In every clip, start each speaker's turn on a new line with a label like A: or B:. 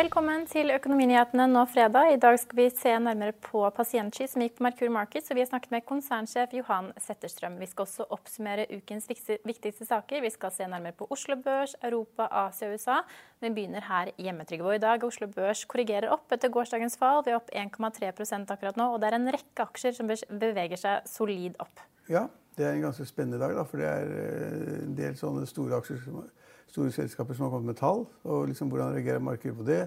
A: Velkommen til Økonominyhetene nå fredag. I dag skal vi se nærmere på pasientsky som gikk på Merkur Markets. Og vi har snakket med konsernsjef Johan Setterstrøm. Vi skal også oppsummere ukens viktigste saker. Vi skal se nærmere på Oslo Børs, Europa, Asia og USA. Vi begynner her hjemme, Trygve. I dag Oslo Børs korrigerer opp etter gårsdagens fall. Vi er opp 1,3% akkurat nå. Og det er en rekke aksjer som beveger seg solid opp.
B: Ja, det er en ganske spennende dag, da, for det er eh, en del sånne store aksjer som store selskaper som har kommet med tall, og liksom hvordan reagerer markedet på det.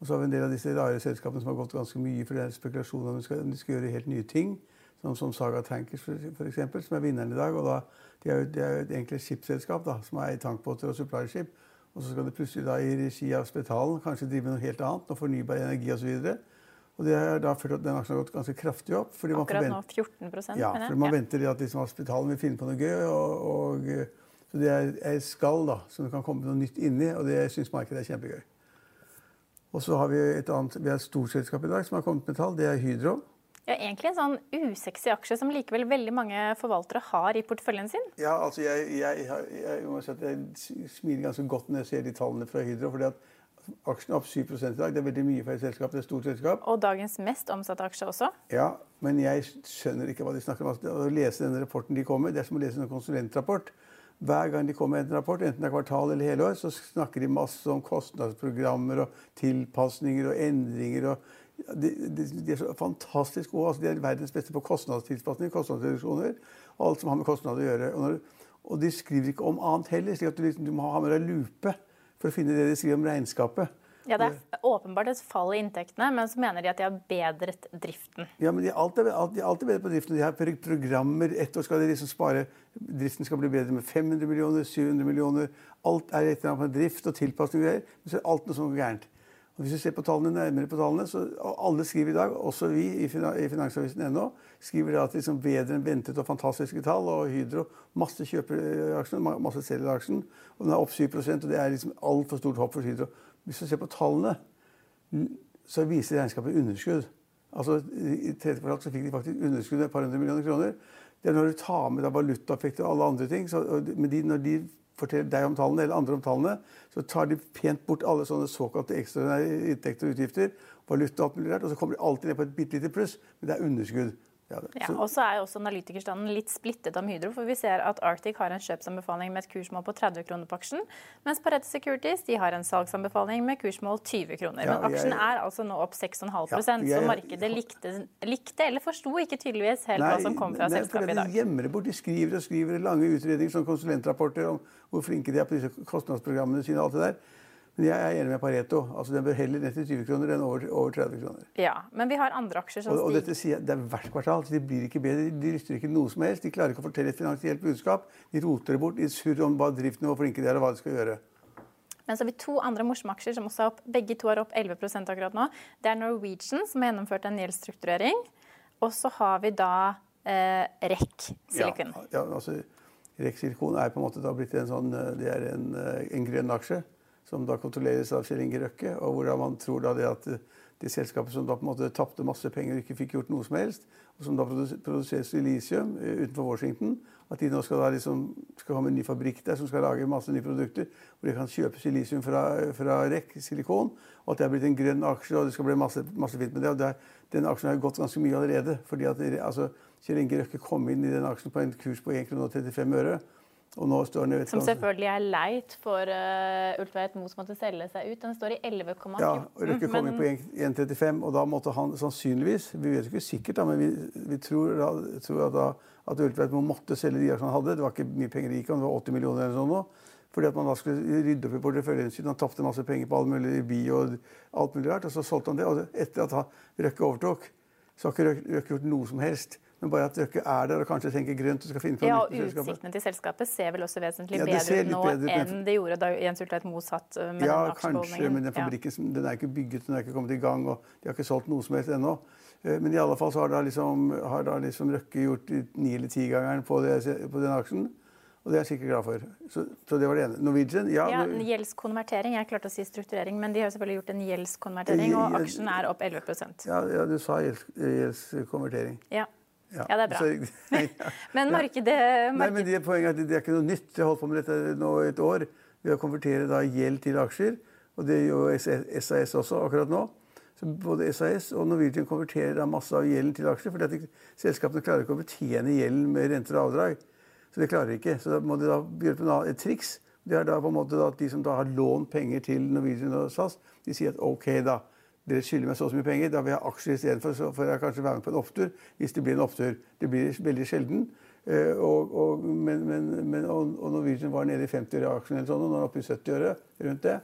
B: Og så har vi en del av disse rare selskapene som har gått ganske mye, for det er spekulasjon om de skal, de skal gjøre helt nye ting. Som, som Saga Tankers, f.eks., som er vinneren i dag. og da, De er jo, de er jo et enkelt skipsselskap da, som er i tankbåter og supplyskip. Og så skal det plutselig da i regi av Spetalen kanskje drive med noe helt annet, noe fornybar energi osv. Og det har da ført at den aksjen har gått ganske kraftig opp.
A: Akkurat nå 14
B: Ja, for man ja. venter at liksom, Spetalen vil finne på noe gøy. og, og så det er et skall da, som det kan komme noe nytt inni, og det syns markedet er kjempegøy. Og så har vi et annet, vi har et stort selskap i dag som har kommet med tall. Det er Hydro.
A: Ja, Egentlig en sånn usexy aksje som likevel veldig mange forvaltere har i porteføljen sin.
B: Ja, altså jeg, jeg, jeg, må si at jeg smiler ganske godt når jeg ser de tallene fra Hydro. fordi at Aksjen er opp 7 i dag. Det er veldig mye for et selskap. Det er et stort selskap.
A: Og dagens mest omsatte aksje også?
B: Ja, men jeg skjønner ikke hva de snakker om. Altså, å lese denne rapporten de kommer det er som å lese en konsulentrapport. Hver gang de kommer med en rapport, enten det er kvartal eller hele år, så snakker de masse om kostnadsprogrammer og tilpasninger og endringer. og de, de, de er så fantastisk gode. Altså, de er verdens beste på kostnadstilpasning, kostnadsreduksjoner og alt som har med kostnader å gjøre. Og, når, og, de skriver ikke om annet heller, slik at du, liksom, du må ha med deg lupe for å finne det de skriver om regnskapet.
A: Ja, Det er åpenbart et fall i inntektene, men så mener de at de har bedret driften.
B: Ja, men De er alltid, alltid, alltid bedre på driften. De har programmer. Ett år skal de liksom spare Driften skal bli bedre med 500 millioner, 700 millioner. Alt er et eller annet med drift og tilpasning. Men så er alt noe sånt gærent. Og hvis vi ser på tallene, nærmere på tallene, så Alle skriver i dag, også vi i, Finansavisen.no, skriver at liksom bedre enn ventet og fantastiske tall. Og Hydro masse kjøper aksjen, masse selger aksjen. Og den er opp 7% og det er liksom altfor stort hopp for Hydro. Hvis du ser på tallene, så viser regnskapet underskudd. Altså, I tredje kvartal så fikk de faktisk underskudd et par hundre millioner kroner. Det er når du tar med deg valutaeffekter og alle andre ting. Så, men de, når de forteller deg om tallene, eller andre om tallene, så tar de pent bort alle sånne såkalte ekstraordinære inntekter og utgifter. valuta og alt mulig rart, Og så kommer de alltid ned på et bitte lite pluss, men det er underskudd.
A: Ja, ja, og så er jo også analytikerstanden litt splittet om Hydro. For vi ser at Arctic har en kjøpsanbefaling med et kursmål på 30 kroner på aksjen. Mens Pareto Securities de har en salgsanbefaling med kursmål 20 kroner. Ja, Men aksjen jeg, er altså nå opp 6,5 ja, Så markedet likte, likte eller forsto ikke tydeligvis helt nei, hva som kom fra nei, selskapet i dag.
B: De gjemmer bort. De skriver og skriver lange utredninger, som konsulentrapporter om hvor flinke de er på disse kostnadsprogrammene sine og alt det der. Men jeg er enig med Pareto. Altså Den bør heller ned til 20 kroner enn over, over 30 kroner.
A: Ja, Men vi har andre aksjer som.
B: Og, og dette sier jeg, Det er hvert kvartal. så De blir ikke bedre. De lytter ikke noe som helst. De klarer ikke å fortelle et finansielt budskap. De roter det bort. De surrer om hva driften hvor flinke de er, og hva de skal gjøre.
A: Men så har vi to andre morsomme aksjer som også er opp. Begge to er opp 11 akkurat nå. Det er Norwegian, som har gjennomført en gjeldsstrukturering. Og så har vi da eh, REC Silicon.
B: Ja, ja altså REC Silicon er på en måte da blitt en sånn eh, Det er en, eh, en grønn aksje som da kontrolleres av Kjell Inge Røkke. og hvordan man tror da det at de selskapene som da på en måte tapte masse penger og ikke fikk gjort noe som helst, og som da produseres i Lisium utenfor Washington, at de nå skal, da liksom, skal komme en ny fabrikk der som skal lage masse nye produkter, hvor de kan kjøpe silisium fra, fra REC, silikon, og at det er blitt en grønn aksje, og det skal bli masse, masse fint med det. og det er, Den aksjen har gått ganske mye allerede. fordi at altså, Kjell Inge Røkke kom inn i den aksjen på en kurs på 1,35 øre.
A: Som selvfølgelig er leit for uh, Ultveit Moe som måtte selge seg ut. Den står i 11,14.
B: Ja, Røkke kom inn på 1,35, og da måtte han sannsynligvis Vi vet ikke sikkert, da, men vi, vi tror, da, tror at, da, at Ultveit Moe måtte selge de aksjene han hadde. Det var ikke mye penger det gikk det var 80 millioner eller sånn nå. Fordi at man da skulle rydde opp i porteføljen sin. Han tapte masse penger på all mulig bi og alt mulig rart. Og så solgte han det. Og etter at Røkke overtok, så har ikke Røkke gjort noe som helst Men bare at dere er der og kanskje tenker grønt og skal finne på
A: Ja,
B: noe
A: og
B: Ja.
A: Utsiktene til selskapet ser vel også vesentlig
B: Ja,
A: bedre ut nå
B: bedre
A: enn det gjorde da Jens Ulltveit Moe satt uh, med
B: Ja,
A: den
B: kanskje, men den fabrikken som- den er ikke bygget, den er ikke kommet i gang, og de har ikke solgt noe som helst ennå. Eh, Men i alle fall så har da liksom, har da liksom Røkke gjort ni- eller tigangeren på, det- på den aksjen. Og det er jeg sikkert glad for. Så, så det var det ene. Norwegian, ja.
A: Ja, gjeldskonvertering. Jeg klarte å si strukturering, men de har selvfølgelig gjort en gjeldskonvertering, og
B: Ja,
A: aksjen er opp 11
B: ja, ja, du sa gjeldskonvertering.
A: Ja. Ja, det er bra.
B: Så- ja.
A: Men markedet,
B: Nei, men det, poenget er at det er ikke noe nytt. Jeg har holdt på med dette nå et år. Ved å konvertere da gjeld til aksjer. Og det gjør jo SAS også akkurat nå. Så både SAS og Norwegian konverterer da masse av gjelden til aksjer. fordi selskapene klarer ikke å betjene gjelden med renter og avdrag. Så det klarer de ikke. Så da må de da gjøre på et triks. Det er da på en måte at de som da har lånt penger til Norwegian og SAS, de sier at OK, da. Dere skylder meg så mye penger, da vil jeg ha aksjer istedenfor. Så får jeg kanskje være med på en opptur hvis det blir en opptur. Det blir veldig sjelden. Eh, og, og, men, men, og, Norwegian var nede i 50 øre aksjen, eller sånn, og nå er den oppe i 70 øre rundt det.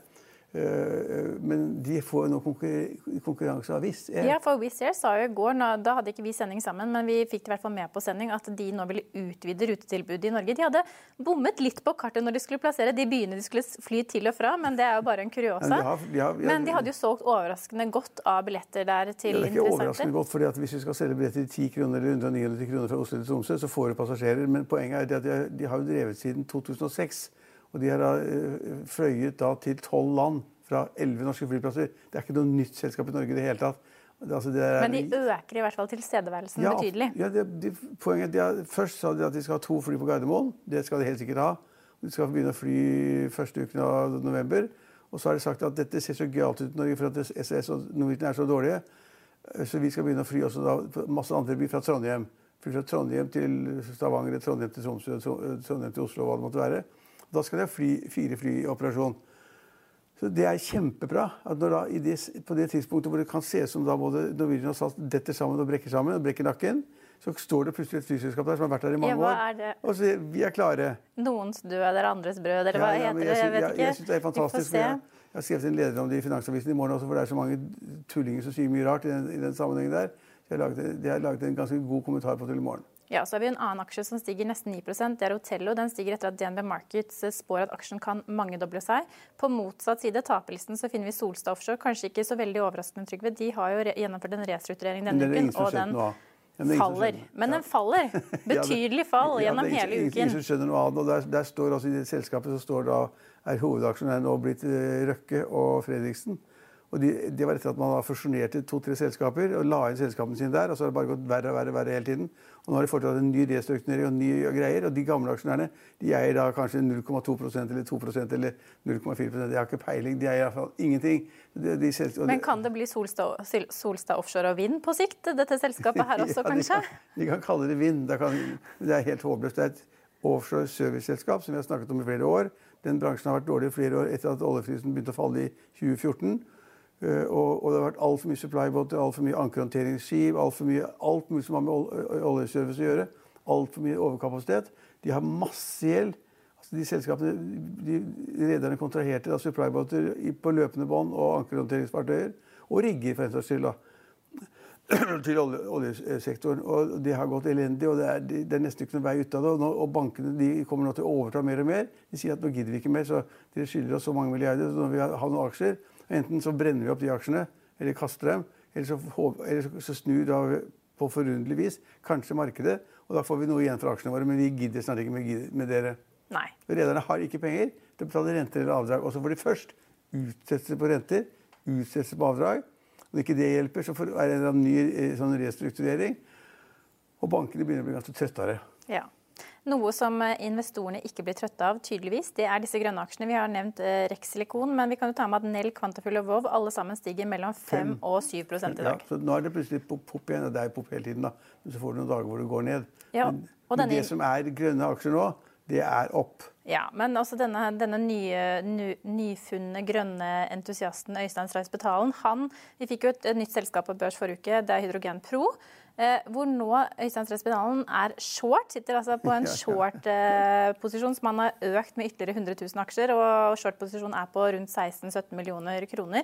B: Eh, men de får nå konkurranse av Wizz Air.
A: ja, for Wizz Air sa jo i går, da hadde ikke vi sending sammen, men vi fikk det i hvert fall med på sending, at de nå ville utvide rutetilbudet i Norge. De hadde bommet litt på kartet når de skulle plassere de byene de skulle fly til og fra, men det er jo bare en kuriosa.
B: Men de har- de har-
A: Men de hadde jo solgt overraskende godt av billetter der til
B: Det er ikke overraskende godt, fordi at Hvis du skal selge billetter til 10 kroner eller 199 kroner fra Oslo til Tromsø, så får du passasjerer. Men poenget er at de har, de har jo drevet siden 2006. Og de har øh, fløyet da til tolv land fra elleve norske flyplasser. Det er ikke noe nytt selskap i Norge i det hele tatt. Det, altså, det er,
A: Men de øker i hvert fall tilstedeværelsen
B: ja,
A: betydelig.
B: Ja, det, de, poenget de har, Først sa de at de skal ha to fly på Gardermoen. Det skal de helt sikkert ha. De skal begynne å fly første uken av november. Og så har de sagt at dette ser så gøyalt ut i Norge for at SES og Norwegian er så dårlige. Så vi skal begynne å fly også da, masse andre byer fra Trondheim. Fly fra Trondheim til Stavanger, Trondheim til Tromsø, Trondheim til Oslo, hva det måtte være. Da skal de ha fly, fire fly i operasjon. Så Det er kjempebra. at når da, i det, På det tidspunktet hvor det kan se ut som da både Norwegian og SAS detter sammen og brekker sammen, og brekker nakken, så står det plutselig et flyselskap der som har vært der i mange
A: Ja,
B: år. Og så vi er klare.
A: Noens død eller andres brød, eller hva
B: Ja, ja,
A: heter det? Jeg vet ikke.
B: Jeg synes det er fantastisk. Jeg, jeg har skrevet en leder om det i Finansavisen i morgen også, for det er så mange tullinger som sier mye rart i den, i den sammenhengen der. Så jeg har laget, jeg har laget en ganske god kommentar på det i morgen.
A: Ja, så har vi en annen aksje som stiger nesten 9 Det er Otello. Den stiger etter at DNB Markets spår at aksjen kan mangedoble seg. På motsatt side, taperlisten, så finner vi Solstad Offshore. Kanskje ikke så veldig overraskende, Trygve. De har jo gjennomført en restrukturering denne uken, og den
B: er
A: faller. Men den faller. Betydelig fall
B: ja, det
A: hele
B: ingen- Ingen skjønner noe annet. og Der, der står altså I det selskapet så står da, er hovedaksjonæren nå blitt eh, Røkke og Fredriksen. Og de, Det var etter at man fusjonerte to-tre selskaper og la inn selskapene sine der. og Så har det bare gått verre og verre, verre hele tiden. Og Nå har de fortsatt en ny restrukturering og nye greier. Og de gamle aksjonærene de eier da kanskje 0,2% eller 2% eller 0,4% Jeg har ikke peiling. De eier iallfall ingenting. De, de
A: Men kan det bli Solstad, Solstad Offshore og Vind på sikt? Dette selskapet her også,
B: Ja, de
A: kanskje?
B: kan, de kan kalle det vind. Kan, det er helt håpløst. Det er et offshore serviceselskap som vi har snakket om i flere år. Den bransjen har vært dårlig i flere år etter at oljeprisen begynte å falle i 2014. Eh, og, og det har vært altfor mye supplybåter, altfor mye ankerhåndteringsskip, altfor mye alt mulig som har med oljeservice å gjøre. Altfor mye overkapasitet. De har masse gjeld. Altså de selskapene, de Rederne kontraherte da supply-båter på løpende bånd og ankerhåndteringsfartøyer. Og rigger, for en saks skyld. til olje, oljesektoren. Og det har gått elendig, og det er, det er nesten ikke noen vei ut av det. Og, nå, og bankene de kommer nå til å overta mer og mer. De sier at nå gidder vi ikke mer, så dere skylder oss så mange milliarder. Så nå vi ha noen aksjer. Enten så brenner vi opp de aksjene, eller kaster dem. Eller så, eller så, snur da på forunderlig vis kanskje markedet, og da får vi noe igjen for aksjene våre. Men vi gidder snart ikke med, med dere.
A: Nei.
B: Rederne har ikke penger til å betale renter eller avdrag. Og så får de først utsettelse på renter, utsettelse på avdrag. Når ikke det hjelper, så får- er det en eller annen ny eh, sånn restrukturering. Og bankene begynner å bli ganske trøttere.
A: Ja. Noe som eh, investorene ikke blir trøtte av, tydeligvis, det er disse grønne aksjene. Vi har nevnt Rexilicon, men vi kan jo ta med at Nell, Quantafull og Vov alle sammen stiger mellom 5 og 7% i
B: Ja,
A: dag.
B: så nå er det plutselig pop, igjen. og Det er pop hele tiden, da. Men så får du noen dager hvor det går ned.
A: Ja,
B: men
A: denne-
B: det som er grønne aksjer nå, det er opp.
A: Ja, men også denne, denne nye, ny, nyfunne grønne entusiasten Øystein Streis Betalen, han Vi fikk jo et, et nytt selskap på børs forrige uke, det er Hydrogen Pro. Eh, hvor nå Øystein Stray er short, sitter altså på en short-posisjon som han har økt med ytterligere 100 000 aksjer, og short-posisjonen er på rundt 16-17 millioner kroner.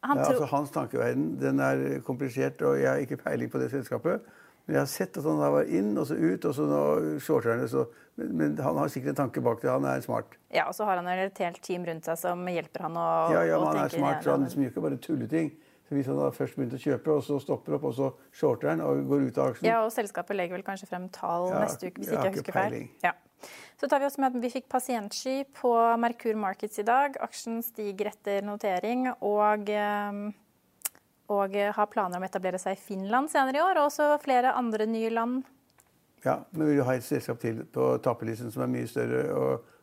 A: Han
B: Ja, altså, hans tankeverden den er komplisert, og jeg har ikke peiling på det selskapet. Men jeg har sett at han var inn og så ut, og så nå shorter han det. Så, men, men han har sikkert en tanke bak det. Han er smart.
A: Ja, Og så har han et helt team rundt seg som hjelper han å
B: Ja, ja, men han er smart, så han liksom gjør ikke bare tulleting. Så Hvis han da først begynte å kjøpe, og så stopper opp, og så shorter han og går ut av aksjen
A: Ja, og selskapet legger vel kanskje frem tall
B: Ja,
A: neste uke, hvis ikke jeg husker feil. Ja. Så tar vi også med at vi fikk pasientsky på Merkur Markets i dag. Aksjen stiger etter notering og, eh, og har planer om å etablere seg i Finland senere i år, og også flere andre nye land.
B: Ja, men vil jo ha et selskap til på taperlisten som er mye større og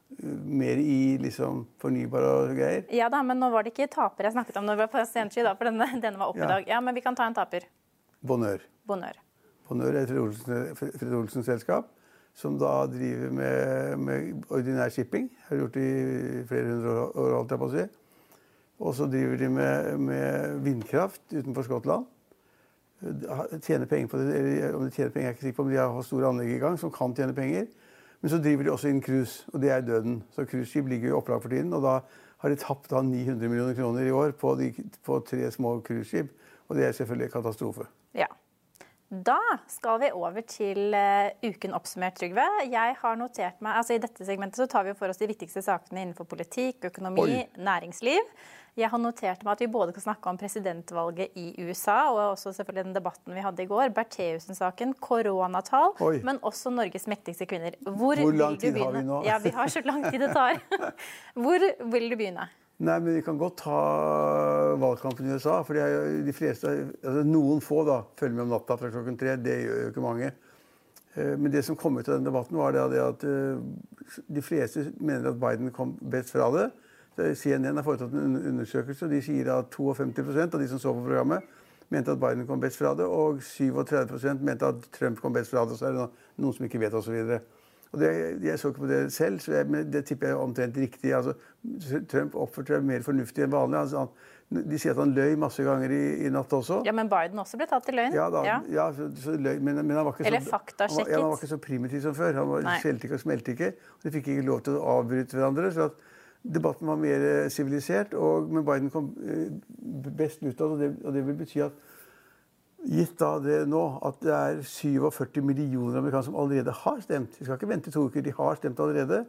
B: mer i liksom fornybar og greier?
A: Ja da, men nå var det ikke taper jeg snakket om når vi var på Stensky da, for denne, denne var oppe
B: Ja.
A: i dag. Ja, men vi kan ta en taper.
B: Bonheur.
A: Bonheur.
B: Bonheur er Fred Olsens Olsen-selskap som da driver med, med ordinær shipping. Har gjort det i flere hundre år, holdt jeg på å si. Og så driver de med, med vindkraft utenfor Skottland. Tjener penger på det, eller om de tjener penger, er jeg ikke sikker på, men de har store anlegg i gang som kan tjene penger. Men så driver de også inn cruise, og det er døden. Så cruiseskip ligger i opplag for tiden, og da har de tapt da 900 millioner kroner i år på, de, på tre små cruiseskip. Og det er selvfølgelig katastrofe.
A: Ja. Da skal vi over til eh, uken oppsummert, Trygve. Jeg har notert meg, altså I dette segmentet så tar vi for oss de viktigste sakene innenfor politikk, økonomi,
B: Oi.
A: næringsliv. Jeg har notert meg at vi både kan snakke om presidentvalget i USA, og også selvfølgelig den debatten vi hadde i går, Bertheussen-saken, koronatall,
B: Oi.
A: men også Norges mektigste kvinner. Hvor,
B: Hvor lang tid har vi nå?
A: Ja, vi har så lang tid det tar. Hvor vil du begynne?
B: Nei, men vi kan godt ta valgkampen i USA. For de fleste, altså noen få da, følger med om natta fra klokken tre. Det gjør jo ikke mange. Eh, Men det som kom ut av den debatten, var det det at eh, de fleste mener at Biden kom best fra det. Så CNN har foretatt en undersøkelse, og de sier at 52% av de som så på programmet, mente at Biden kom best fra det, og 37% mente at Trump kom best fra det. Så er det noen som ikke vet, osv. Og jeg så ikke på det selv, så jeg, det tipper jeg er omtrent riktig. Altså, Trump oppførte seg mer fornuftig enn vanlig. Altså, han, de sier at han løy masse ganger i, i natt også.
A: Ja, Men Biden også ble tatt i løgn?
B: Ja da,
A: Ja.
B: ja. så, så løy, men, men han var ikke
A: Eller
B: så,
A: faktasjekket.
B: Han ja, han var ikke så primitiv som før. Han var skjelte ikke og smelte ikke. Og de fikk ikke lov til å avbryte hverandre. så at Debatten var mer eh, sivilisert, men Biden kom eh, best ut av det. og det. Vil bety at Gitt da det nå at det er 47 millioner amerikanere som allerede har stemt. De skal ikke vente to uker, de har stemt allerede.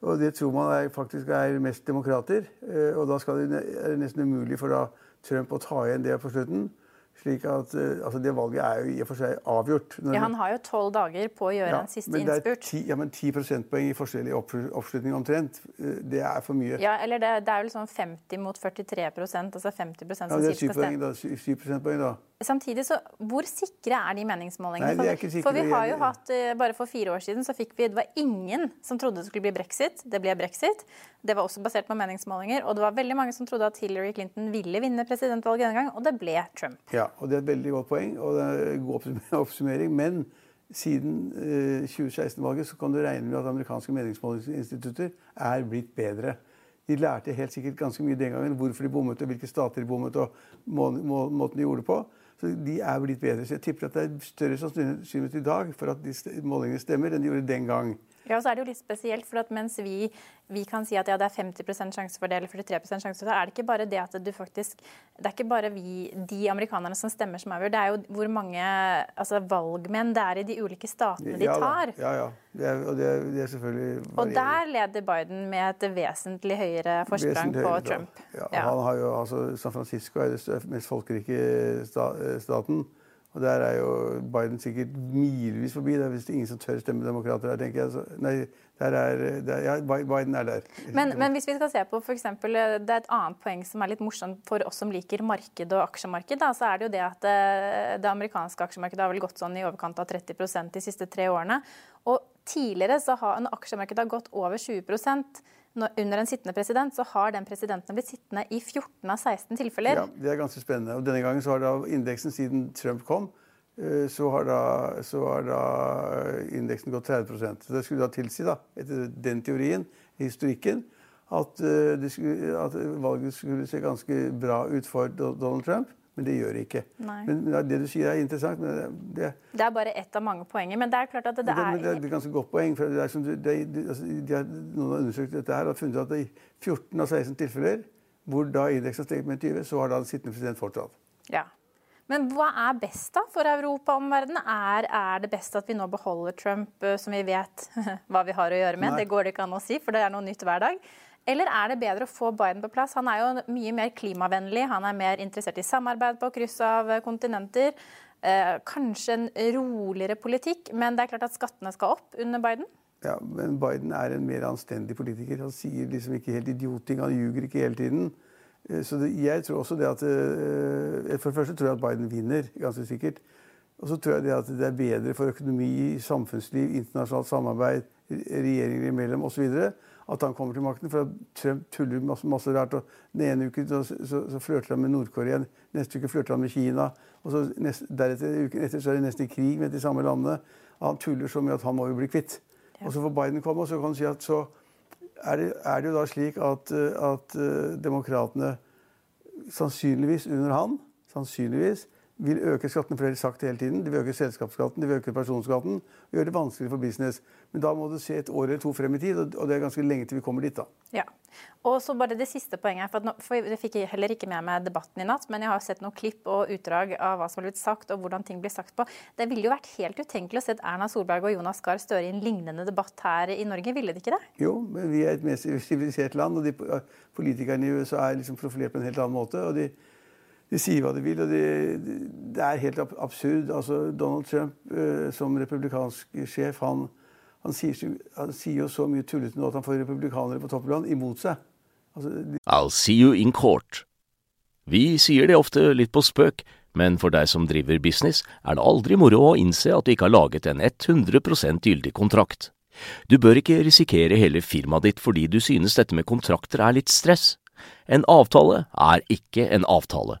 B: Og det tror man er, faktisk er mest demokrater. Eh, Og da skal det, er det nesten umulig for da Trump å ta igjen det på slutten. Slik at eh, altså Det valget er jo i og for seg avgjort.
A: Ja, Han har jo tolv dager på å gjøre
B: Ja,
A: en siste
B: men
A: innspurt.
B: ti, ja, men 10 prosentpoeng i forskjellig opp, oppslutning omtrent. eh, Det er for mye.
A: Ja, eller det, det er vel sånn 50 mot 43 altså 50 som
B: Ja, det er
A: sier
B: 7
A: skal
B: da. 7 prosentpoeng, da.
A: Samtidig så, Hvor sikre er de meningsmålingene?
B: Nei, de er ikke sikre.
A: for vi har jo hatt, eh, Bare for fire år siden så fikk vi Det var ingen som trodde det skulle bli brexit. Det ble brexit. Det var også basert på meningsmålinger. Og det var veldig mange som trodde at Hillary Clinton ville vinne presidentvalget denne gang, og det ble Trump.
B: Ja, og det er et veldig godt poeng, og det er en god oppsummering. Men siden eh, 2016-valget så kan du regne med at amerikanske meningsmålingsinstitutter er blitt bedre. De lærte helt sikkert ganske mye den gangen hvorfor de bommet, og hvilke stater de bommet, og må, må, måten de gjorde det på. Så de er blitt bedre. Så jeg tipper at det er større sannsynlighet i dag for at de målingene stemmer, enn de gjorde den gang.
A: Ja, og så er det jo litt spesielt, for at mens vi, vi kan si at ja, det er 50% sjanse for det, eller 43 sjanse det, er det ikke bare det at du faktisk Det er ikke bare vi, de amerikanerne som stemmer, som avgjør. Det er jo hvor mange altså, valgmenn det er i de ulike statene de tar.
B: Ja, ja. Det er, og det er, det er selvfølgelig
A: Og der leder Biden med et vesentlig høyere forsprang på. Trump.
B: Ja,
A: Ja.
B: Han har jo, altså, San Francisco er den mest folkerike staten. Og der er jo Biden sikkert milevis forbi. Det er visst ingen som tør stemme demokrater her, tenker jeg. Så, nei, der er, der, ja, Biden er der.
A: Men, men hvis vi skal se på for eksempel, eh, Det er et annet poeng som er litt morsomt for oss som liker marked og aksjemarked. Da, så er det jo det at det, det amerikanske aksjemarkedet har vel gått sånn i overkant av 30% de siste tre årene. Og tidligere så har en aksjemarkedet har gått over 20 når, under en sittende president, så har den presidenten blitt sittende i 14 av 16 tilfeller.
B: Ja, det er ganske spennende. Og denne gangen så har da indeksen siden Trump kom, eh, så har da, så har da indeksen gått 30 Så det skulle da tilsi, da, etter den teorien, historikken, at, eh, skulle, at valget skulle se ganske bra ut for Donald Trump. Men det gjør det ikke.
A: Nei.
B: Men, men Det du sier, er interessant. men det, det,
A: Det er bare ett av mange poenger. Men det er klart at det,
B: det, er det
A: er
B: et ganske godt poeng. for det som du, det, det, altså, de har, Noen har undersøkt dette her og funnet at i 14 av 16 tilfeller hvor da indeksen har steget med 20, så har da den sittende president fortsatt.
A: Ja. Men hva er best da for Europa og omverdenen? Er, er, det best at vi nå beholder Trump, eh, som vi vet hva vi har å gjøre med? Nei. Det går det ikke an å si, for det er noe nytt hver dag. Eller er det bedre å få Biden på plass? Han er jo mye mer klimavennlig. Han er mer interessert i samarbeid på kryss av kontinenter. Eh, kanskje en roligere politikk, men det er klart at skattene skal opp under Biden?
B: Ja, men Biden er en mer anstendig politiker. Han sier liksom ikke helt idioting, Han ljuger ikke hele tiden. Eh, så det, jeg tror også det at eh, For det første tror jeg at Biden vinner, ganske sikkert. Og så tror jeg det at det er bedre for økonomi, samfunnsliv, internasjonalt samarbeid, regjeringer imellom osv. at han kommer til makten. For Trump tuller masse, masse rart. og Den ene uken så, så, så flørter han med Nord-Korea, neste uke flørter han med Kina. Og så nest, deretter, uken etter så er det nesten i krig med de samme landene. Han tuller så mye at han må jo bli kvitt. Ja. Og så får Biden komme, og så kan han si at så er det, er det jo da slik at, at uh, demokratene sannsynligvis under han sannsynligvis vil øke skattene, for det har de sagt hele tiden. De vil øke selskapsskatten, de vil øke personskatten og gjøre det vanskeligere for business. Men da må du se et år eller to frem i tid, og det er ganske lenge til vi kommer dit. da.
A: Ja. Og så bare det siste poenget, for, for Jeg fikk heller ikke med meg debatten i natt, men jeg har sett noen klipp og utdrag av hva som har blitt sagt, og hvordan ting blir sagt på. Det ville jo vært helt utenkelig å se Erna Solberg og Jonas Gahr Støre i en lignende debatt her i Norge, ville det ikke det?
B: Jo, men vi er et mest sivilisert land, og de politikerne i USA er liksom profilert på en helt annen måte. og de de sier hva de vil, og det, det er helt absurd. Altså, Donald Trump eh, som republikansk sjef han, han, sier, han, sier, jo så mye tullete nå at han får republikanere på toppen imot seg.
C: Altså, de... I'll see you in court. Vi sier det ofte litt på spøk, men for deg som driver business, er det aldri moro å innse at du ikke har laget en 100% gyldig kontrakt. Du bør ikke risikere hele firmaet ditt fordi du synes dette med kontrakter er litt stress. En avtale er ikke en avtale.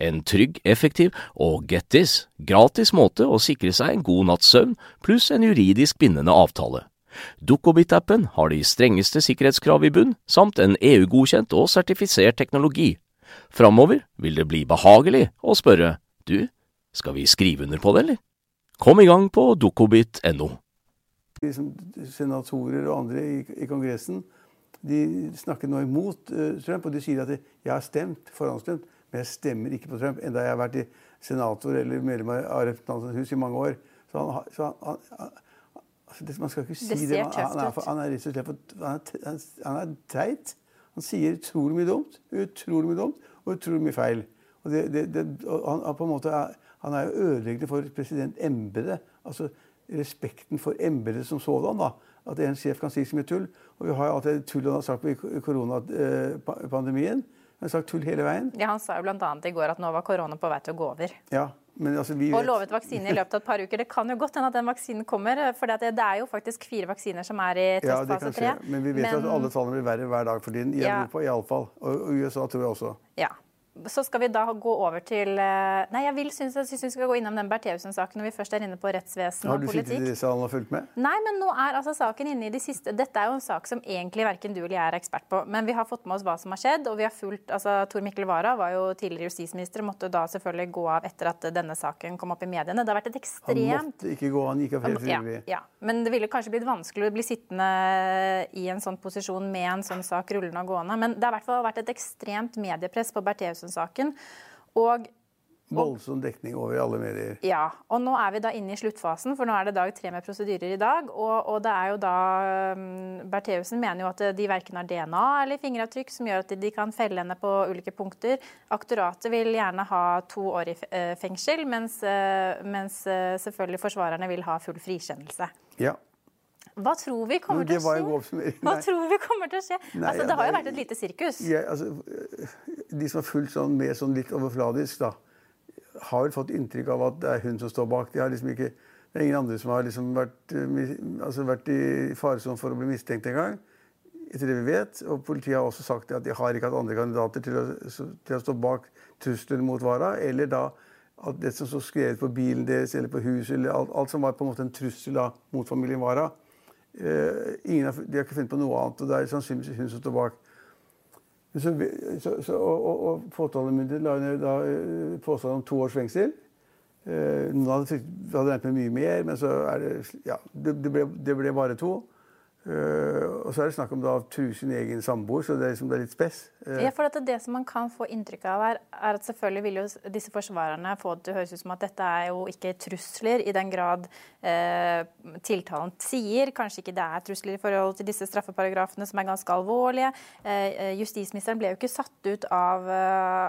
C: En trygg, effektiv og get this, gratis måte å sikre seg en god natts søvn pluss en juridisk bindende avtale. Dukkobit-appen har de strengeste sikkerhetskrav i bunn, samt en EU-godkjent og sertifisert teknologi. Framover vil det bli behagelig å spørre du, skal vi skrive under på det, eller? Kom i gang på dukkobit.no.
B: Senatorer og andre i, i Kongressen de snakker nå imot uh, Trump, og de sier at de, jeg har stemt, forhåndsstemt men jeg stemmer ikke på Trump, enda jeg har vært i senator eller medlem av Representantenes hus i mange år. Så han, så han, han altså det, Man skal ikke si det. det han, han, er, han er rett og slett han er, han er teit. Han sier utrolig mye dumt, utrolig mye dumt og utrolig mye feil. Og det, det, det, og han, på en måte er, han er jo ødeleggende for presidentembetet. Altså respekten for embetet som sådan. da, At en sjef kan si så mye tull. Og vi har jo alltid tull han har sagt i koronapandemien. Han har sagt tull hele veien.
A: Ja, Han sa jo bl.a. i går at nå var korona på vei til å gå over.
B: Ja, men altså vi vet...
A: Og lovet vaksine i løpet av et par uker. Det kan jo godt hende at den vaksinen kommer. For det, er jo faktisk fire vaksiner som er i testfase tre.
B: Ja, men vi vet men... at alle tallene blir verre hver dag for tiden I ja. Europa iallfall. Og USA tror jeg også.
A: Ja. Så skal vi da gå over til eh, Nei, jeg vil synes, jeg synes vi skal gå innom den Bertheussen-saken når vi først er inne på rettsvesen og politikk.
B: Har du sittet i salen og fulgt med?
A: Nei, men nå er altså saken inne i de siste Dette er jo en sak som egentlig verken du eller jeg er ekspert på. Men vi har fått med oss hva som har skjedd, og vi har fulgt altså Tor Mikkel Wara var jo tidligere justisminister og måtte da selvfølgelig gå av etter at denne saken kom opp i mediene. Det har vært et ekstremt
B: Han måtte ikke gå, han gikk av helt frivillig.
A: Ja, ja, men det ville kanskje blitt vanskelig å bli sittende i en sånn posisjon med en sånn sak rullende og gående. Men det har i hvert fall vært et ekstremt mediepress på Bertheussen-saken. Og
B: Voldsom dekning over alle medier.
A: Ja. Og nå er vi da inne i sluttfasen, for nå er det dag tre med prosedyrer i dag. Og, og det er jo da um, Bertheussen mener jo at de verken har DNA eller fingeravtrykk som gjør at de kan felle henne på ulike punkter. Aktoratet vil gjerne ha to år i eh, fengsel, mens, eh, mens eh, selvfølgelig forsvarerne vil ha full frikjennelse.
B: Ja.
A: Hva tror vi kommer til å skje? Hva tror vi kommer til å skje? Nei, altså, det har jo vært et lite sirkus.
B: Ja, altså, de som har fulgt sånn med sånn litt overfladisk, da, har vel fått inntrykk av at det er hun som står bak. De har liksom ikke, det er ingen andre som har liksom vært, eh, altså vært i faresonen for å bli mistenkt engang. Etter det vi vet. Og politiet har også sagt at de har ikke hatt andre kandidater til å, til å stå bak trusler mot Vara. Eller da at det som sto skrevet på bilen deres eller på huset, eller alt, alt som var på en måte en trussel da, mot familien Wara eh, har, De har ikke funnet på noe annet, og det er sannsynligvis hun som står bak. Så, så, så, og, og, påtalemyndigheten la ned eh, påstand om to års fengsel. Eh, noen hadde, hadde regnet med mye mer, men så er det Ja, det, det, ble, det ble bare to. Uh, og så er det snakk om da true sin egen samboer, så det er, liksom, det er litt spess.
A: Uh, ja, for det, det som man kan få inntrykk av her, er at selvfølgelig vil jo disse forsvarerne få det til å høres ut som at dette er jo ikke trusler i den grad uh, tiltalen sier. Kanskje ikke det er trusler i forhold til disse straffeparagrafene som er ganske alvorlige. justisministeren ble jo ikke satt ut av,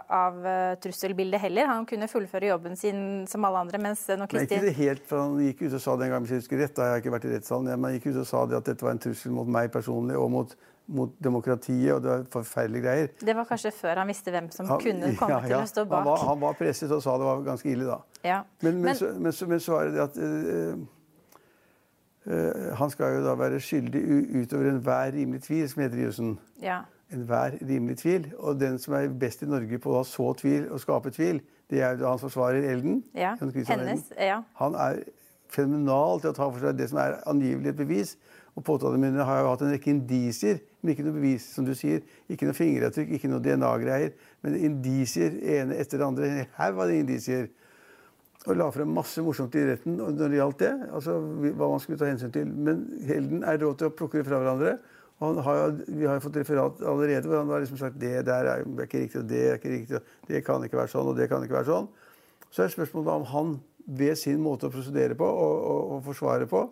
A: av trusselbildet heller. Han kunne fullføre jobben sin som alle andre. mens når
B: Kristin... Men ikke det helt, for Han gikk ut og sa den gangen, hvis jeg husker rett, da jeg har ikke vært i rettssalen, men han gikk ut og sa det at dette var en trussel mot meg personlig og mot, mot demokratiet. og Det var forferdelige greier.
A: Det var kanskje før han visste hvem som han, kunne komme ja, ja. til å stå bak?
B: Han var, han var, presset og sa det var ganske ille da.
A: Ja.
B: Men, men, men, så, men, så, men, så, er det at øh, øh, Han skal jo da være skyldig utover enhver rimelig tvil, som heter i jussen.
A: Ja.
B: Enhver rimelig tvil. Og den som er best i Norge på å ha så tvil og skape tvil, det er jo hans forsvarer Elden.
A: Ja, hennes, ja.
B: Han er fenomenal til å ta for seg det som er angivelig et bevis. Og påtalemyndighetene har jo hatt en rekke indisier, men ikke noe bevis. som du sier. Ikke noe fingeravtrykk, ikke noe DNA-greier. Men indisier ene etter det andre. En haug av indisier. Og la frem masse morsomt i retten når det gjaldt det. altså hva man skulle ta hensyn til. Men Helden er råd til å plukke det fra hverandre. Og har, vi har jo fått referat allerede hvor han har liksom sagt det der er ikke riktig, og det er ikke riktig, og det kan ikke være sånn, og det kan ikke være sånn. Så er spørsmålet om han ved sin måte å prosedere på og, og, og forsvare på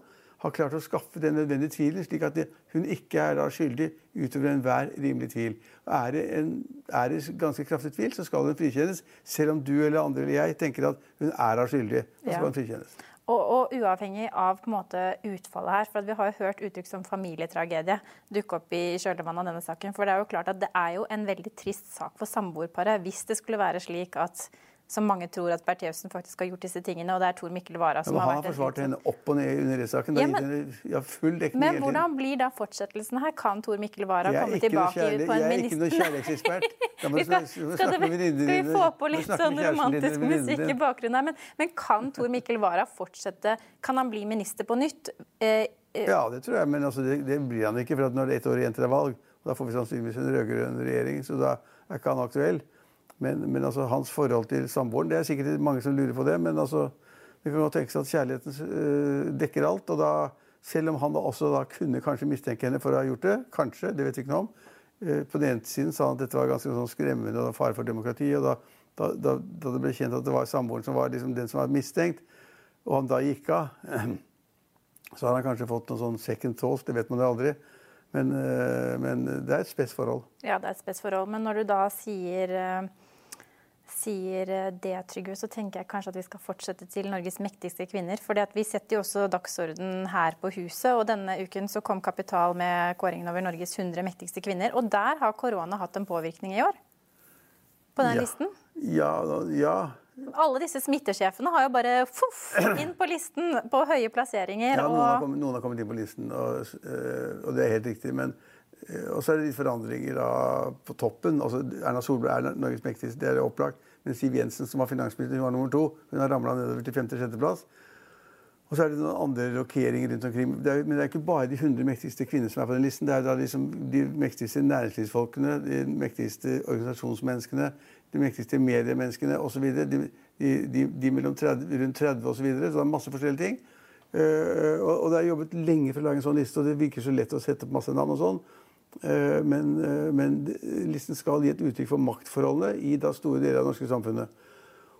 B: har klart å skaffe den nødvendige tvilen, slik at det, hun ikke er da skyldig utover enhver rimelig tvil. Er det, en, er det ganske kraftig tvil, så skal hun frikjennes, selv om du eller andre eller jeg tenker at hun er da skyldig. Da skal hun frikjennes.
A: Og, og, uavhengig av på en måte, utfallet her, for vi har jo hørt uttrykk som familietragedie dukke opp i kjølvannet av denne saken. For det er jo klart at det er jo en veldig trist sak for samboerparet hvis det skulle være slik at som mange tror at Bertheussen faktisk har gjort disse tingene. Og det er Tor Mikkel Wara som
B: ja,
A: har
B: vært Han har forsvart henne opp og ned under rettssaken. Ja, men, ja, full dekning
A: men hvordan blir da fortsettelsen her? Kan Tor Mikkel Wara komme tilbake
B: kjærlig,
A: på en
B: minister... Jeg er ikke noen kjærlighetsekspert.
A: skal, skal, skal, vi få på litt sånn romantisk musikk i bakgrunnen her? Men, men, kan Tor Mikkel Wara fortsette? Kan han bli minister på nytt?
B: Eh, eh, ja, det tror jeg, men altså, det, det, blir han ikke. For når det er ett år igjen til det er valg, da får vi sannsynligvis en rød-grønn regjering, så da er ikke han aktuell. Men, men altså, hans forhold til samboeren Det er sikkert mange som lurer på det. Men altså, det kan godt tenkes at kjærligheten uh, dekker alt. og da, Selv om han da også da kunne kanskje mistenke henne for å ha gjort det, kanskje, det vet vi ikke noe om. Uh, på den ene siden sa han at dette var ganske sånn skremmende og fare for demokrati. og da, da, da, da, det ble kjent at det var samboeren som var liksom den som var mistenkt, og han da gikk av, så har han kanskje fått noen sånn second thoughts. Det vet man jo aldri. Men, uh, men det er et spes forhold.
A: Ja, det er et spes forhold. Men når du da sier sier eh, det, Trygve, så tenker jeg kanskje at vi skal fortsette til Norges mektigste kvinner. For vi setter jo også dagsorden her på huset, og denne uken så kom Kapital med kåringen over Norges 100 mektigste kvinner. Og der har korona hatt en påvirkning i år? På den
B: ja.
A: listen?
B: Ja, ja.
A: Alle disse smittesjefene har jo bare fuff, inn på listen på høye plasseringer.
B: Ja, noen, har kommet, noen har kommet inn på listen, og, eh, og det er helt riktig. men og så er det litt forandringer da, på toppen. Altså, Erna Solberg er Norges mektigste, det er opplagt. Men Siv Jensen, som var finansminister, hun var nummer to. Hun har ramla nedover til femte-sjetteplass. Og så er det noen andre rokeringer rundt omkring. Det er, men det er ikke bare de 100 mektigste kvinner som er på den listen. Det er da liksom de mektigste næringslivsfolkene, de mektigste organisasjonsmenneskene, de mektigste mediemenneskene osv. De, de, de, de mellom 30, rundt 30 osv. Så, videre. så det er masse forskjellige ting. Uh, og, og, det er jobbet lenge for å lage en sånn liste, og det virker så lett å sette opp masse navn og sånn. Eh, men, eh, men, listen skal gi et uttrykk for maktforholdene i da store deler av det norske samfunnet.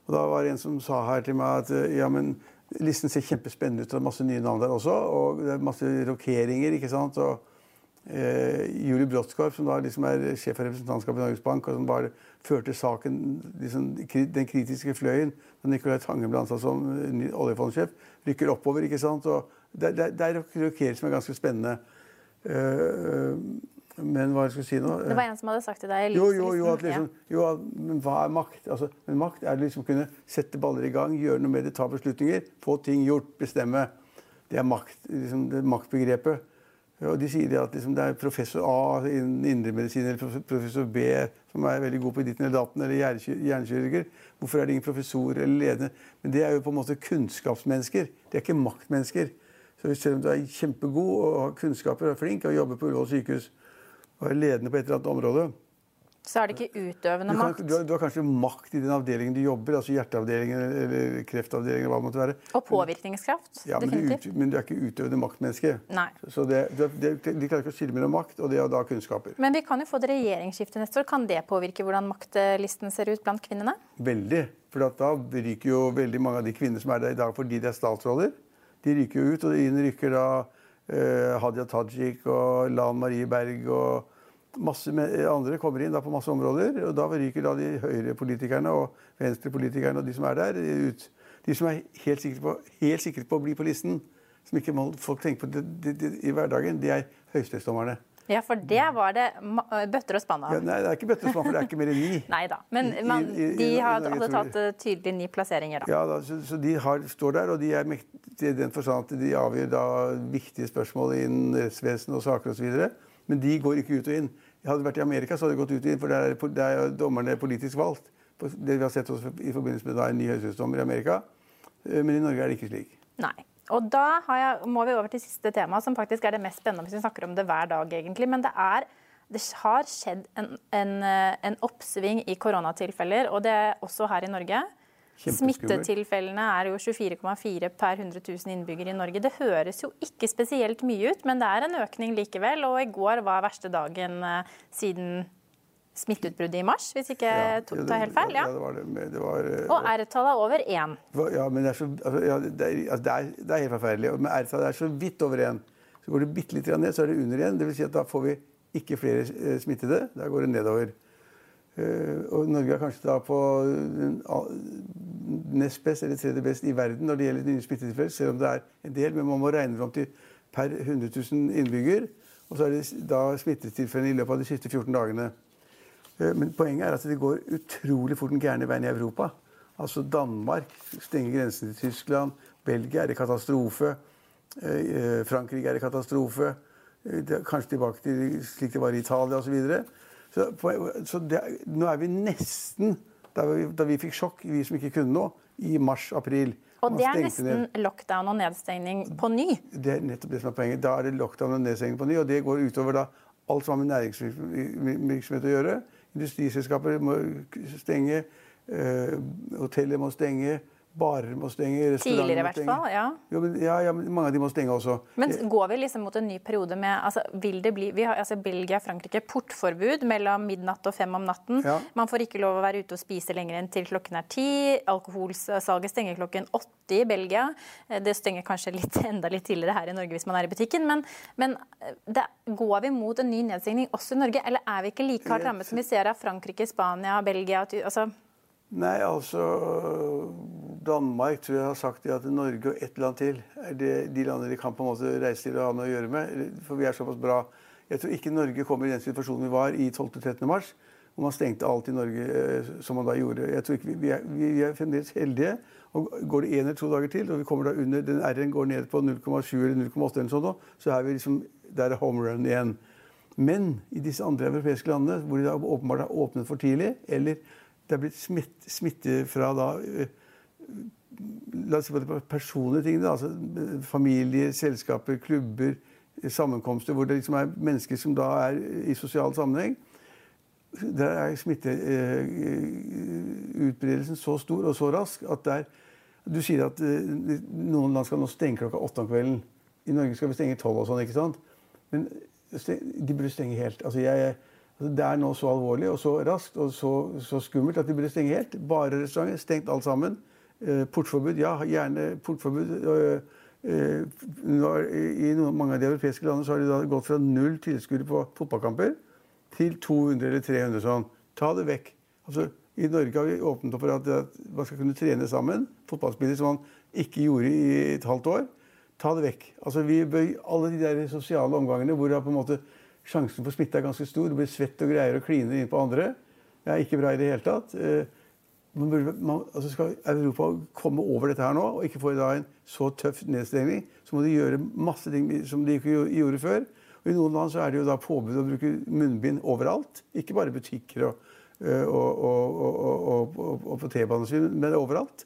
B: Og da var det en som sa her til meg at eh, ja, men listen ser kjempespennende ut. Det er masse nye navn der også, og det er masse rokeringer. ikke sant? Og eh, Julie Brotskorp, som da liksom er sjef for representantskapet i Norges Bank, og som bare førte saken, liksom, den kritiske fløyen da Nicolai Tangen ble ansatt som oljefondsjef, rykker oppover. ikke sant? Og det, det, det er rokeringer som er ganske spennende. Uh, men hva jeg skulle si nå
A: Det var en som hadde sagt til deg
B: Jo, jo, jo, at liksom, jo, men hva er makt? Altså, men makt er liksom å kunne sette baller i gang, gjøre noe med det, ta beslutninger, få ting gjort, bestemme. Det er makt, liksom, det er maktbegrepet. Og de sier det at liksom, det er professor A innen indremedisin eller professor B som er veldig god på ditten eller datten, eller hjernekirurger. Hvorfor er det ingen professorer eller ledende? Men det er jo på en måte kunnskapsmennesker. De er ikke maktmennesker. Så selv om du er kjempegod og har kunnskaper og er flink og jobber på Ullevål sykehus og er ledende på et eller annet område,
A: så er det ikke utøvende makt?
B: Du du har, kanskje makt i den avdelingen du jobber, altså hjerteavdelingen eller kreftavdelingen. hva det måtte være.
A: Og påvirkningskraft.
B: Ja, men
A: definitivt.
B: Du, men du er ikke utøvende maktmenneske.
A: Nei.
B: Så det, det, De klarer ikke å skille mellom makt og det å da kunnskaper.
A: Men vi kan jo få et regjeringsskifte neste år. Kan det påvirke hvordan maktlisten ser ut blant kvinnene?
B: Veldig. For da ryker jo veldig mange av de kvinnene som er der i dag fordi de er statsråder. De ryker jo ut, og inn rykker da eh, Hadia Tajik og Lan Marie Berg og masse andre kommer inn på masse områder. og Da ryker da de høyrepolitikerne og venstrepolitikerne og de som er der, ut. De som er helt sikre på, helt sikre på å bli på listen, som ikke må folk tenker på det, det, det, i hverdagen, de er høyesterettsdommerne.
A: Ja, for det var det bøtter og spann av.
B: Ja, nei, det er ikke bøtter og spann, for det er ikke mer enn ni.
A: nei da, men man, I, i, i, de hadde, hadde tatt tydelig ni plasseringer, da.
B: Ja, da, så, så, de har, står der, og de er mektige i den forstand at de avgjør da viktige spørsmål innen rettsvesen og saker osv. Men de går ikke ut og inn. Hadde det vært i Amerika, så hadde det gått ut og inn, for der er, der er dommerne politisk valgt. Det vi har sett også i forbindelse med da, en ny høyesterettsdommer i Amerika. Eh, men i Norge er det ikke slik.
A: Nei. Og da jeg, må vi over til siste tema, som faktisk er det mest spennende hvis vi snakker om det hver dag, egentlig. Men det, er, det har skjedd en, en, eh, en oppsving i koronatilfeller, og det er også her i Norge. Smittetilfellene er jo 24,4 per 100 000 innbyggere i Norge. Det høres jo ikke spesielt mye ut, men det er en økning likevel. Og i går var verste dagen eh, siden smitteutbruddet i mars, hvis ikke jeg ja, tar helt feil. Ja,
B: det var det. det var,
A: eh, og R-tallet er over én.
B: Ja, men det er, så, altså, ja, det, er, altså, det, er, det er, helt forferdelig. Men R-tallet er så vidt over én. Så går det bitte litt ned, så er det under igjen. Dvs. Si at da får vi ikke flere eh, smittede. Da går det nedover. Og Norge er kanskje da på nest best eller tredje best i verden når det gjelder nye smittetilfeller, selv om det er en del. Men man må regne det om til per 100 000 innbygger. Og så er det da smittetilfellene i løpet av de siste 14 dagene. Eh, men poenget er at det går utrolig fort den gærne veien i Europa. Altså Danmark stenger grensen til Tyskland. Belgia er i katastrofe. Eh, Frankrike er i katastrofe. Eh, kanskje tilbake til slik det var i Italia osv. Så, så, så det, nå er vi nesten da vi, da vi fikk sjokk, vi som ikke kunne noe, i mars-april.
A: Og det er nesten ned. lockdown og nedstengning på ny?
B: Det er nettopp det som er poenget. Da er det lockdown og nedstengning på ny, og det går utover da alt som har med næringsvirksomhet å gjøre. Industriselskaper må stenge, øh, hoteller må stenge. Barer må stenge.
A: Tidligere i hvert fall, ja.
B: Jo, men, ja, ja, mange av de må stenge også.
A: Men går vi liksom mot en ny periode med altså, Vil det bli vi har, altså, Belgia Frankrike portforbud mellom midnatt og fem om natten. Ja. Man får ikke lov å være ute og spise lenger enn til klokken er ti. Alkoholsalget stenger klokken åtte i Belgia. Eh, det stenger kanskje litt, enda litt tidligere her i Norge hvis man er i butikken. Men, men eh, det, går vi mot en ny nedstengning også i Norge, eller er vi ikke like hardt rammet som vi ser av Frankrike, Spania, Belgia? altså
B: Nei, altså Danmark tror jeg har sagt at Norge og ett land til er det, de landene de kan på en måte reise til og ha noe å gjøre med. For vi er såpass bra. Jeg tror ikke Norge kommer i den situasjonen vi var i 12.-13. mars. Hvor man stengte alt i Norge eh, som man da gjorde. Jeg tror ikke Vi, er, vi er, fremdeles heldige. og Går det én eller to dager til, og vi kommer da under, den R-en går ned på 0,7 eller 0,8, eller sånn, så er vi liksom der er home run igjen. Men i disse andre europeiske landene, hvor de da åpenbart har åpnet for tidlig, eller det er blitt smitt, smitte fra da eh, La oss si på det personlige ting. Altså familie, selskaper, klubber, sammenkomster hvor det liksom er mennesker som da er i sosial sammenheng. Der er smitteutbredelsen så stor og så rask at der, Du sier at eh, noen land skal nå stenge klokka åtte om kvelden. I Norge skal vi stenge tolv og sånn, ikke sant? Men de burde stenge helt. Altså jeg, det er nå så alvorlig og så raskt og så, så skummelt at de burde stenge helt. Bare restauranter. Stengt alt sammen. Eh, portforbud, ja, gjerne portforbud. Eh, eh, I mange av de europeiske landene så har de da gått fra null tilskuere på fotballkamper til 200 eller 300 sånn. Ta det vekk. Altså, I Norge har vi åpnet opp for at, at man skal kunne trene sammen. Fotballspillere som man ikke gjorde i et halvt år. Ta det vekk. Altså, vi bør, alle de der sosiale omgangene hvor det på en måte sjansen for smitte er ganske stor, du blir svett og greier og kliner inn på andre, det er ikke bra i det hele tatt. Man burde, man, altså skal Europa komme over dette her nå og ikke få en så tøff nedstengning, så må de gjøre masse ting som de ikke gjorde før. Og I noen land så er det jo da påbud å bruke munnbind overalt. Ikke bare butikker og, og, og, og på T-banen, men overalt.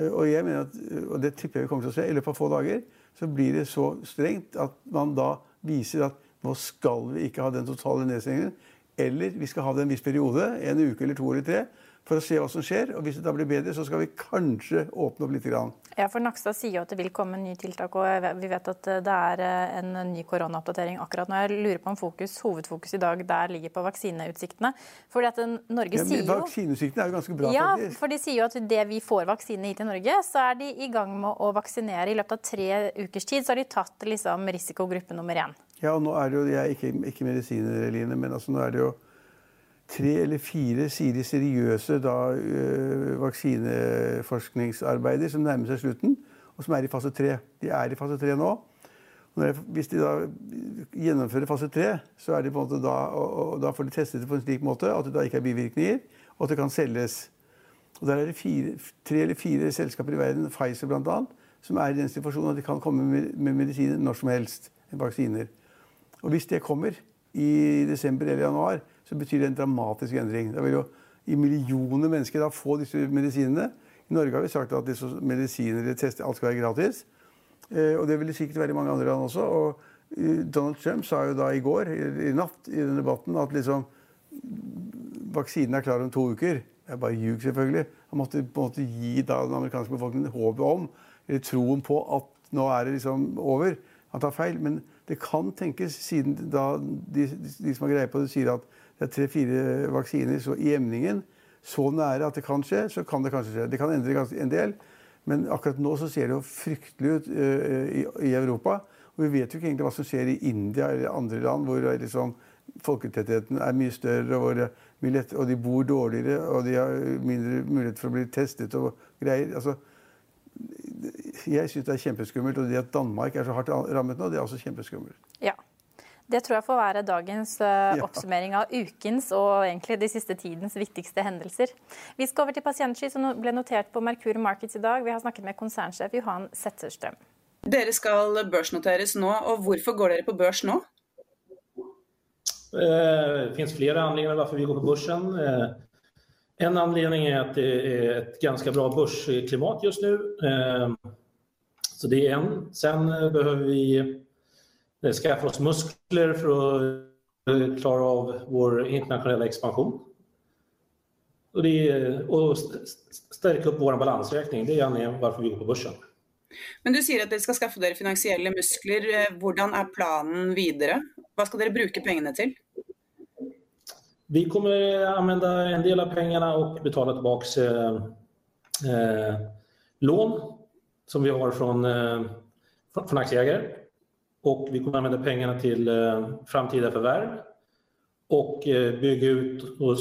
B: Og jeg mener at, og det tipper jeg vi kommer til å se, i løpet av få dager så blir det så strengt at man da viser at nå skal vi ikke ha den totale nedstengningen. Eller vi skal ha det en viss periode, en uke eller to eller tre, for å se hva som skjer. Og hvis det da blir bedre, så skal vi kanskje åpne opp litt. Grann.
A: Ja, for Nakstad sier jo at det vil komme nye tiltak, og vi vet at det er eh, en ny koronaoppdatering akkurat nå. Jeg lurer på om fokus, hovedfokus i dag der ligger på vaksineutsiktene. Fordi at Norge ja, sier jo
B: Vaksineutsiktene er jo ganske bra,
A: ja, faktisk. for de sier jo at det vi får vaksine hit i Norge, så er de i gang med å vaksinere. I løpet av tre ukers tid så har de tatt liksom, risikogruppe nummer én.
B: Ja, og nå er det jo, Jeg er ikke, ikke medisiner, Eline, men altså, nå er det jo tre eller fire sier de seriøse da, øh, vaksineforskningsarbeider som nærmer seg slutten, og som er i fase tre. De er i fase tre nå. Jeg, hvis de da gjennomfører fase tre, så er de på en måte da, og, og da får de testet det på en slik måte at det da ikke er bivirkninger, og at det kan selges. Og Der er det fire, tre eller fire selskaper i verden, Pfizer bl.a., som er i den situasjonen at de kan komme med, med medisiner når som helst. Vaksiner. Og hvis det kommer i desember eller januar, så betyr det en dramatisk endring. Da vil jo i millioner mennesker da få disse medisinene. I Norge har vi sagt at disse medisiner eller tester, alt skal være gratis. Eh, og det vil det sikkert være i mange andre land også. Og eh, Donald Trump sa jo da i går, i natt, i den debatten at liksom Vaksinen er klar om to uker. Det er bare ljug, selvfølgelig. Han måtte på en måte gi da den amerikanske befolkningen håpet om, eller troen på, at nå er det liksom over. Han tar feil. Men det kan tenkes, siden da de, de som har greie på det, sier at det er tre-fire vaksiner så i emningen så nære at det kan skje, så kan det kanskje skje. Det kan endre en del. Men akkurat nå så ser det jo fryktelig ut uh, i, Europa. Og vi vet jo ikke egentlig hva som skjer i India eller andre land hvor liksom, folketettheten er mye større, og, lett, og, de bor dårligere, og de har mindre mulighet for å bli testet og greier. Altså, jeg syns det er kjempeskummelt. Og det at Danmark er så hardt rammet nå, det er også kjempeskummelt.
A: Ja. Det tror jeg får være dagens uh, oppsummering av ukens og egentlig de siste tidens viktigste hendelser. Vi skal over til pasientsky, som ble notert på Merkur Markets i dag. Vi har snakket med konsernsjef Johan Setterstrøm.
D: Dere skal børsnoteres nå, og hvorfor går dere på børs nå?
E: Eh, det finnes flere anledninger hvorfor vi går på børsen. Eh, en anledning er at det er et ganske bra børsklimat just nå. Så det er en. Sen behøver vi skaffa oss muskler for å klara klare av vår internationella expansion. Och, det, och stärka upp vår balansräkning. Det er anledningen varför vi går på børsen.
D: Men du sier at dere skal skaffe dere finansielle muskler. Eh, hvordan er planen videre? Hva skal dere bruke pengene til?
E: Vi kommer anvende en del av pengene og betale tilbake eh, eh, lån som vi har från, eh, aktieägare. Och vi kommer använda pengarna till eh, framtida förvärv och eh, bygga ut, och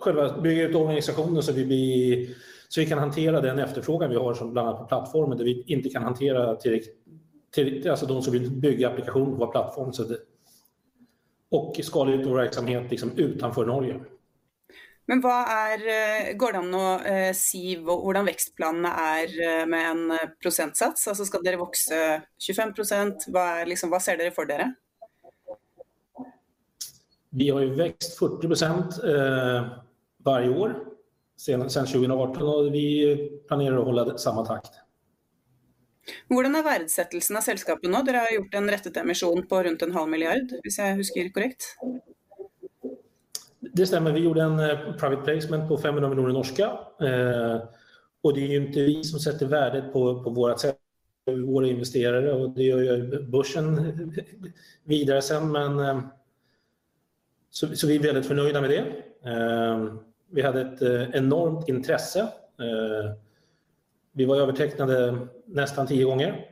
E: själva, bygga ut organisationen så vi, blir, så vi kan hantera den efterfrågan vi har som bland annat på plattformen där vi inte kan hantera tillräckligt till, alltså de som vill bygga applikationer på vår plattform. Så det, och skala ut vår verksamhet liksom utanför Norge.
D: Men hva er, eh, går det an å eh, si hvordan vekstplanene er eh, med en prosentsats? Altså skal dere vokse 25 hva, liksom, hva ser dere for dere?
E: Vi har jo vekst 40 eh, hver år siden 2018, og vi planerer å holde samme takt.
D: Hvordan er verdsettelsen av selskapet nå? Dere har gjort en rettet emisjon på rundt en halv milliard, hvis jeg husker korrekt?
E: Det stämmer, vi gjorde en eh, private placement på 500 miljoner norska. Eh, och det är ju inte vi som sätter värdet på, på vårt sätt, våra investerare och det gör ju börsen vidare sen. Men, eh, så, så, vi är väldigt förnöjda med det. Vi hade ett enormt intresse. Vi var övertecknade nästan tio gånger.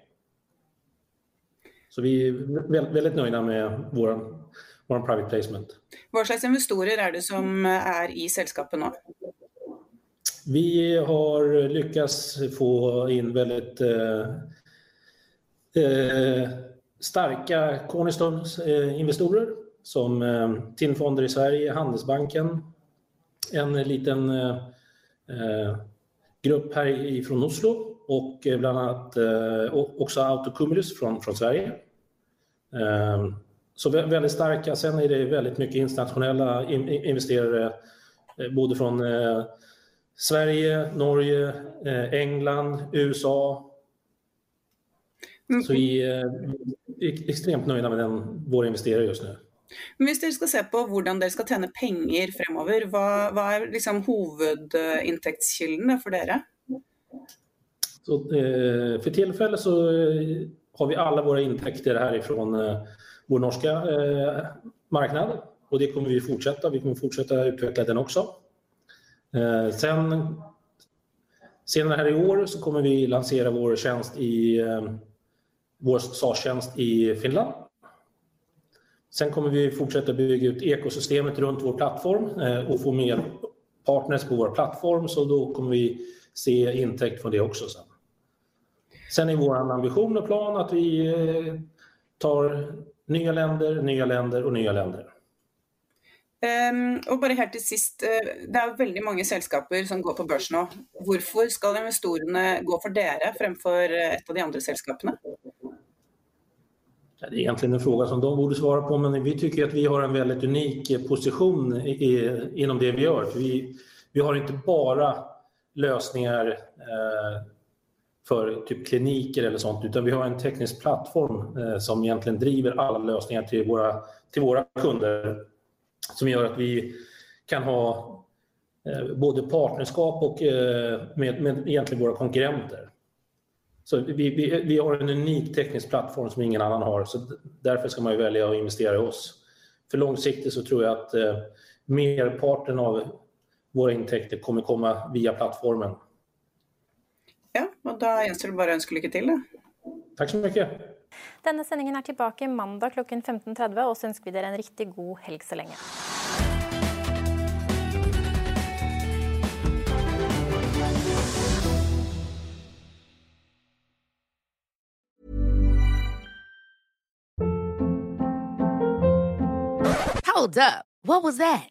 E: Så vi är väldigt nöjda med vår vår private placement.
D: Hva slags investorer er det som er i selskapet nå?
E: Vi har lykkes få inn veldig eh, eh, sterke cornerstone-investorer som eh, TIN-fonder i Sverige, Handelsbanken, en liten eh, eh grupp her fra Oslo og bl.a. annat eh, også Autocumulus fra Sverige. Så väldigt starka. Sen är det väldigt mycket internationella investerare, både från Sverige, Norge, England, USA. Mm. Så vi är ekstremt nöjda med den, våre investerare just nu.
D: Men hvis dere skal se på hvordan dere skal tjene penger fremover, hva, hva er liksom hovedinntektskildene for dere?
E: Så, eh, för tillfället så eh, har vi alla våra intäkter härifrån eh, vår norska eh, marknad och det kommer vi fortsätta. Vi kommer fortsätta utveckla den också. Eh, sen senare här i år så kommer vi lansera vår tjänst i eh, vår SAS-tjänst i Finland. Sen kommer vi fortsätta bygga ut ekosystemet runt vår plattform eh, och få mer partners på vår plattform så då kommer vi se intäkt från det också sen. Sen är vår ambition och plan att vi eh, tar nye länder, nye länder og nye länder.
D: Um, og bare helt til sist, Det er veldig mange selskaper som går på børs nå. Hvorfor skal investorene gå for dere fremfor et av de andre selskapene?
E: Det er egentlig en fråga som de borde svare på, men vi tycker att vi har en veldig unik posisjon innom inom det vi gjør. Vi, vi har ikke bare løsninger eh, för typ kliniker eller sånt, utan vi har en teknisk plattform eh, som egentligen driver alla lösningar till våra, till våra kunder som gör att vi kan ha eh, både partnerskap och eh, med, med egentligen våra konkurrenter. Så vi, vi, vi, har en unik teknisk plattform som ingen annan har, så därför ska man ju välja att investera i oss. För långsiktigt så tror jag att eh, merparten av våra intäkter kommer komma via plattformen.
D: Ja, og da gjenstår det bare å ønske lykke til. Da.
E: Takk så mye.
A: Denne sendingen er tilbake mandag klokken 15.30, og så ønsker vi dere en riktig god helg så lenge.
F: Hold up. What was that?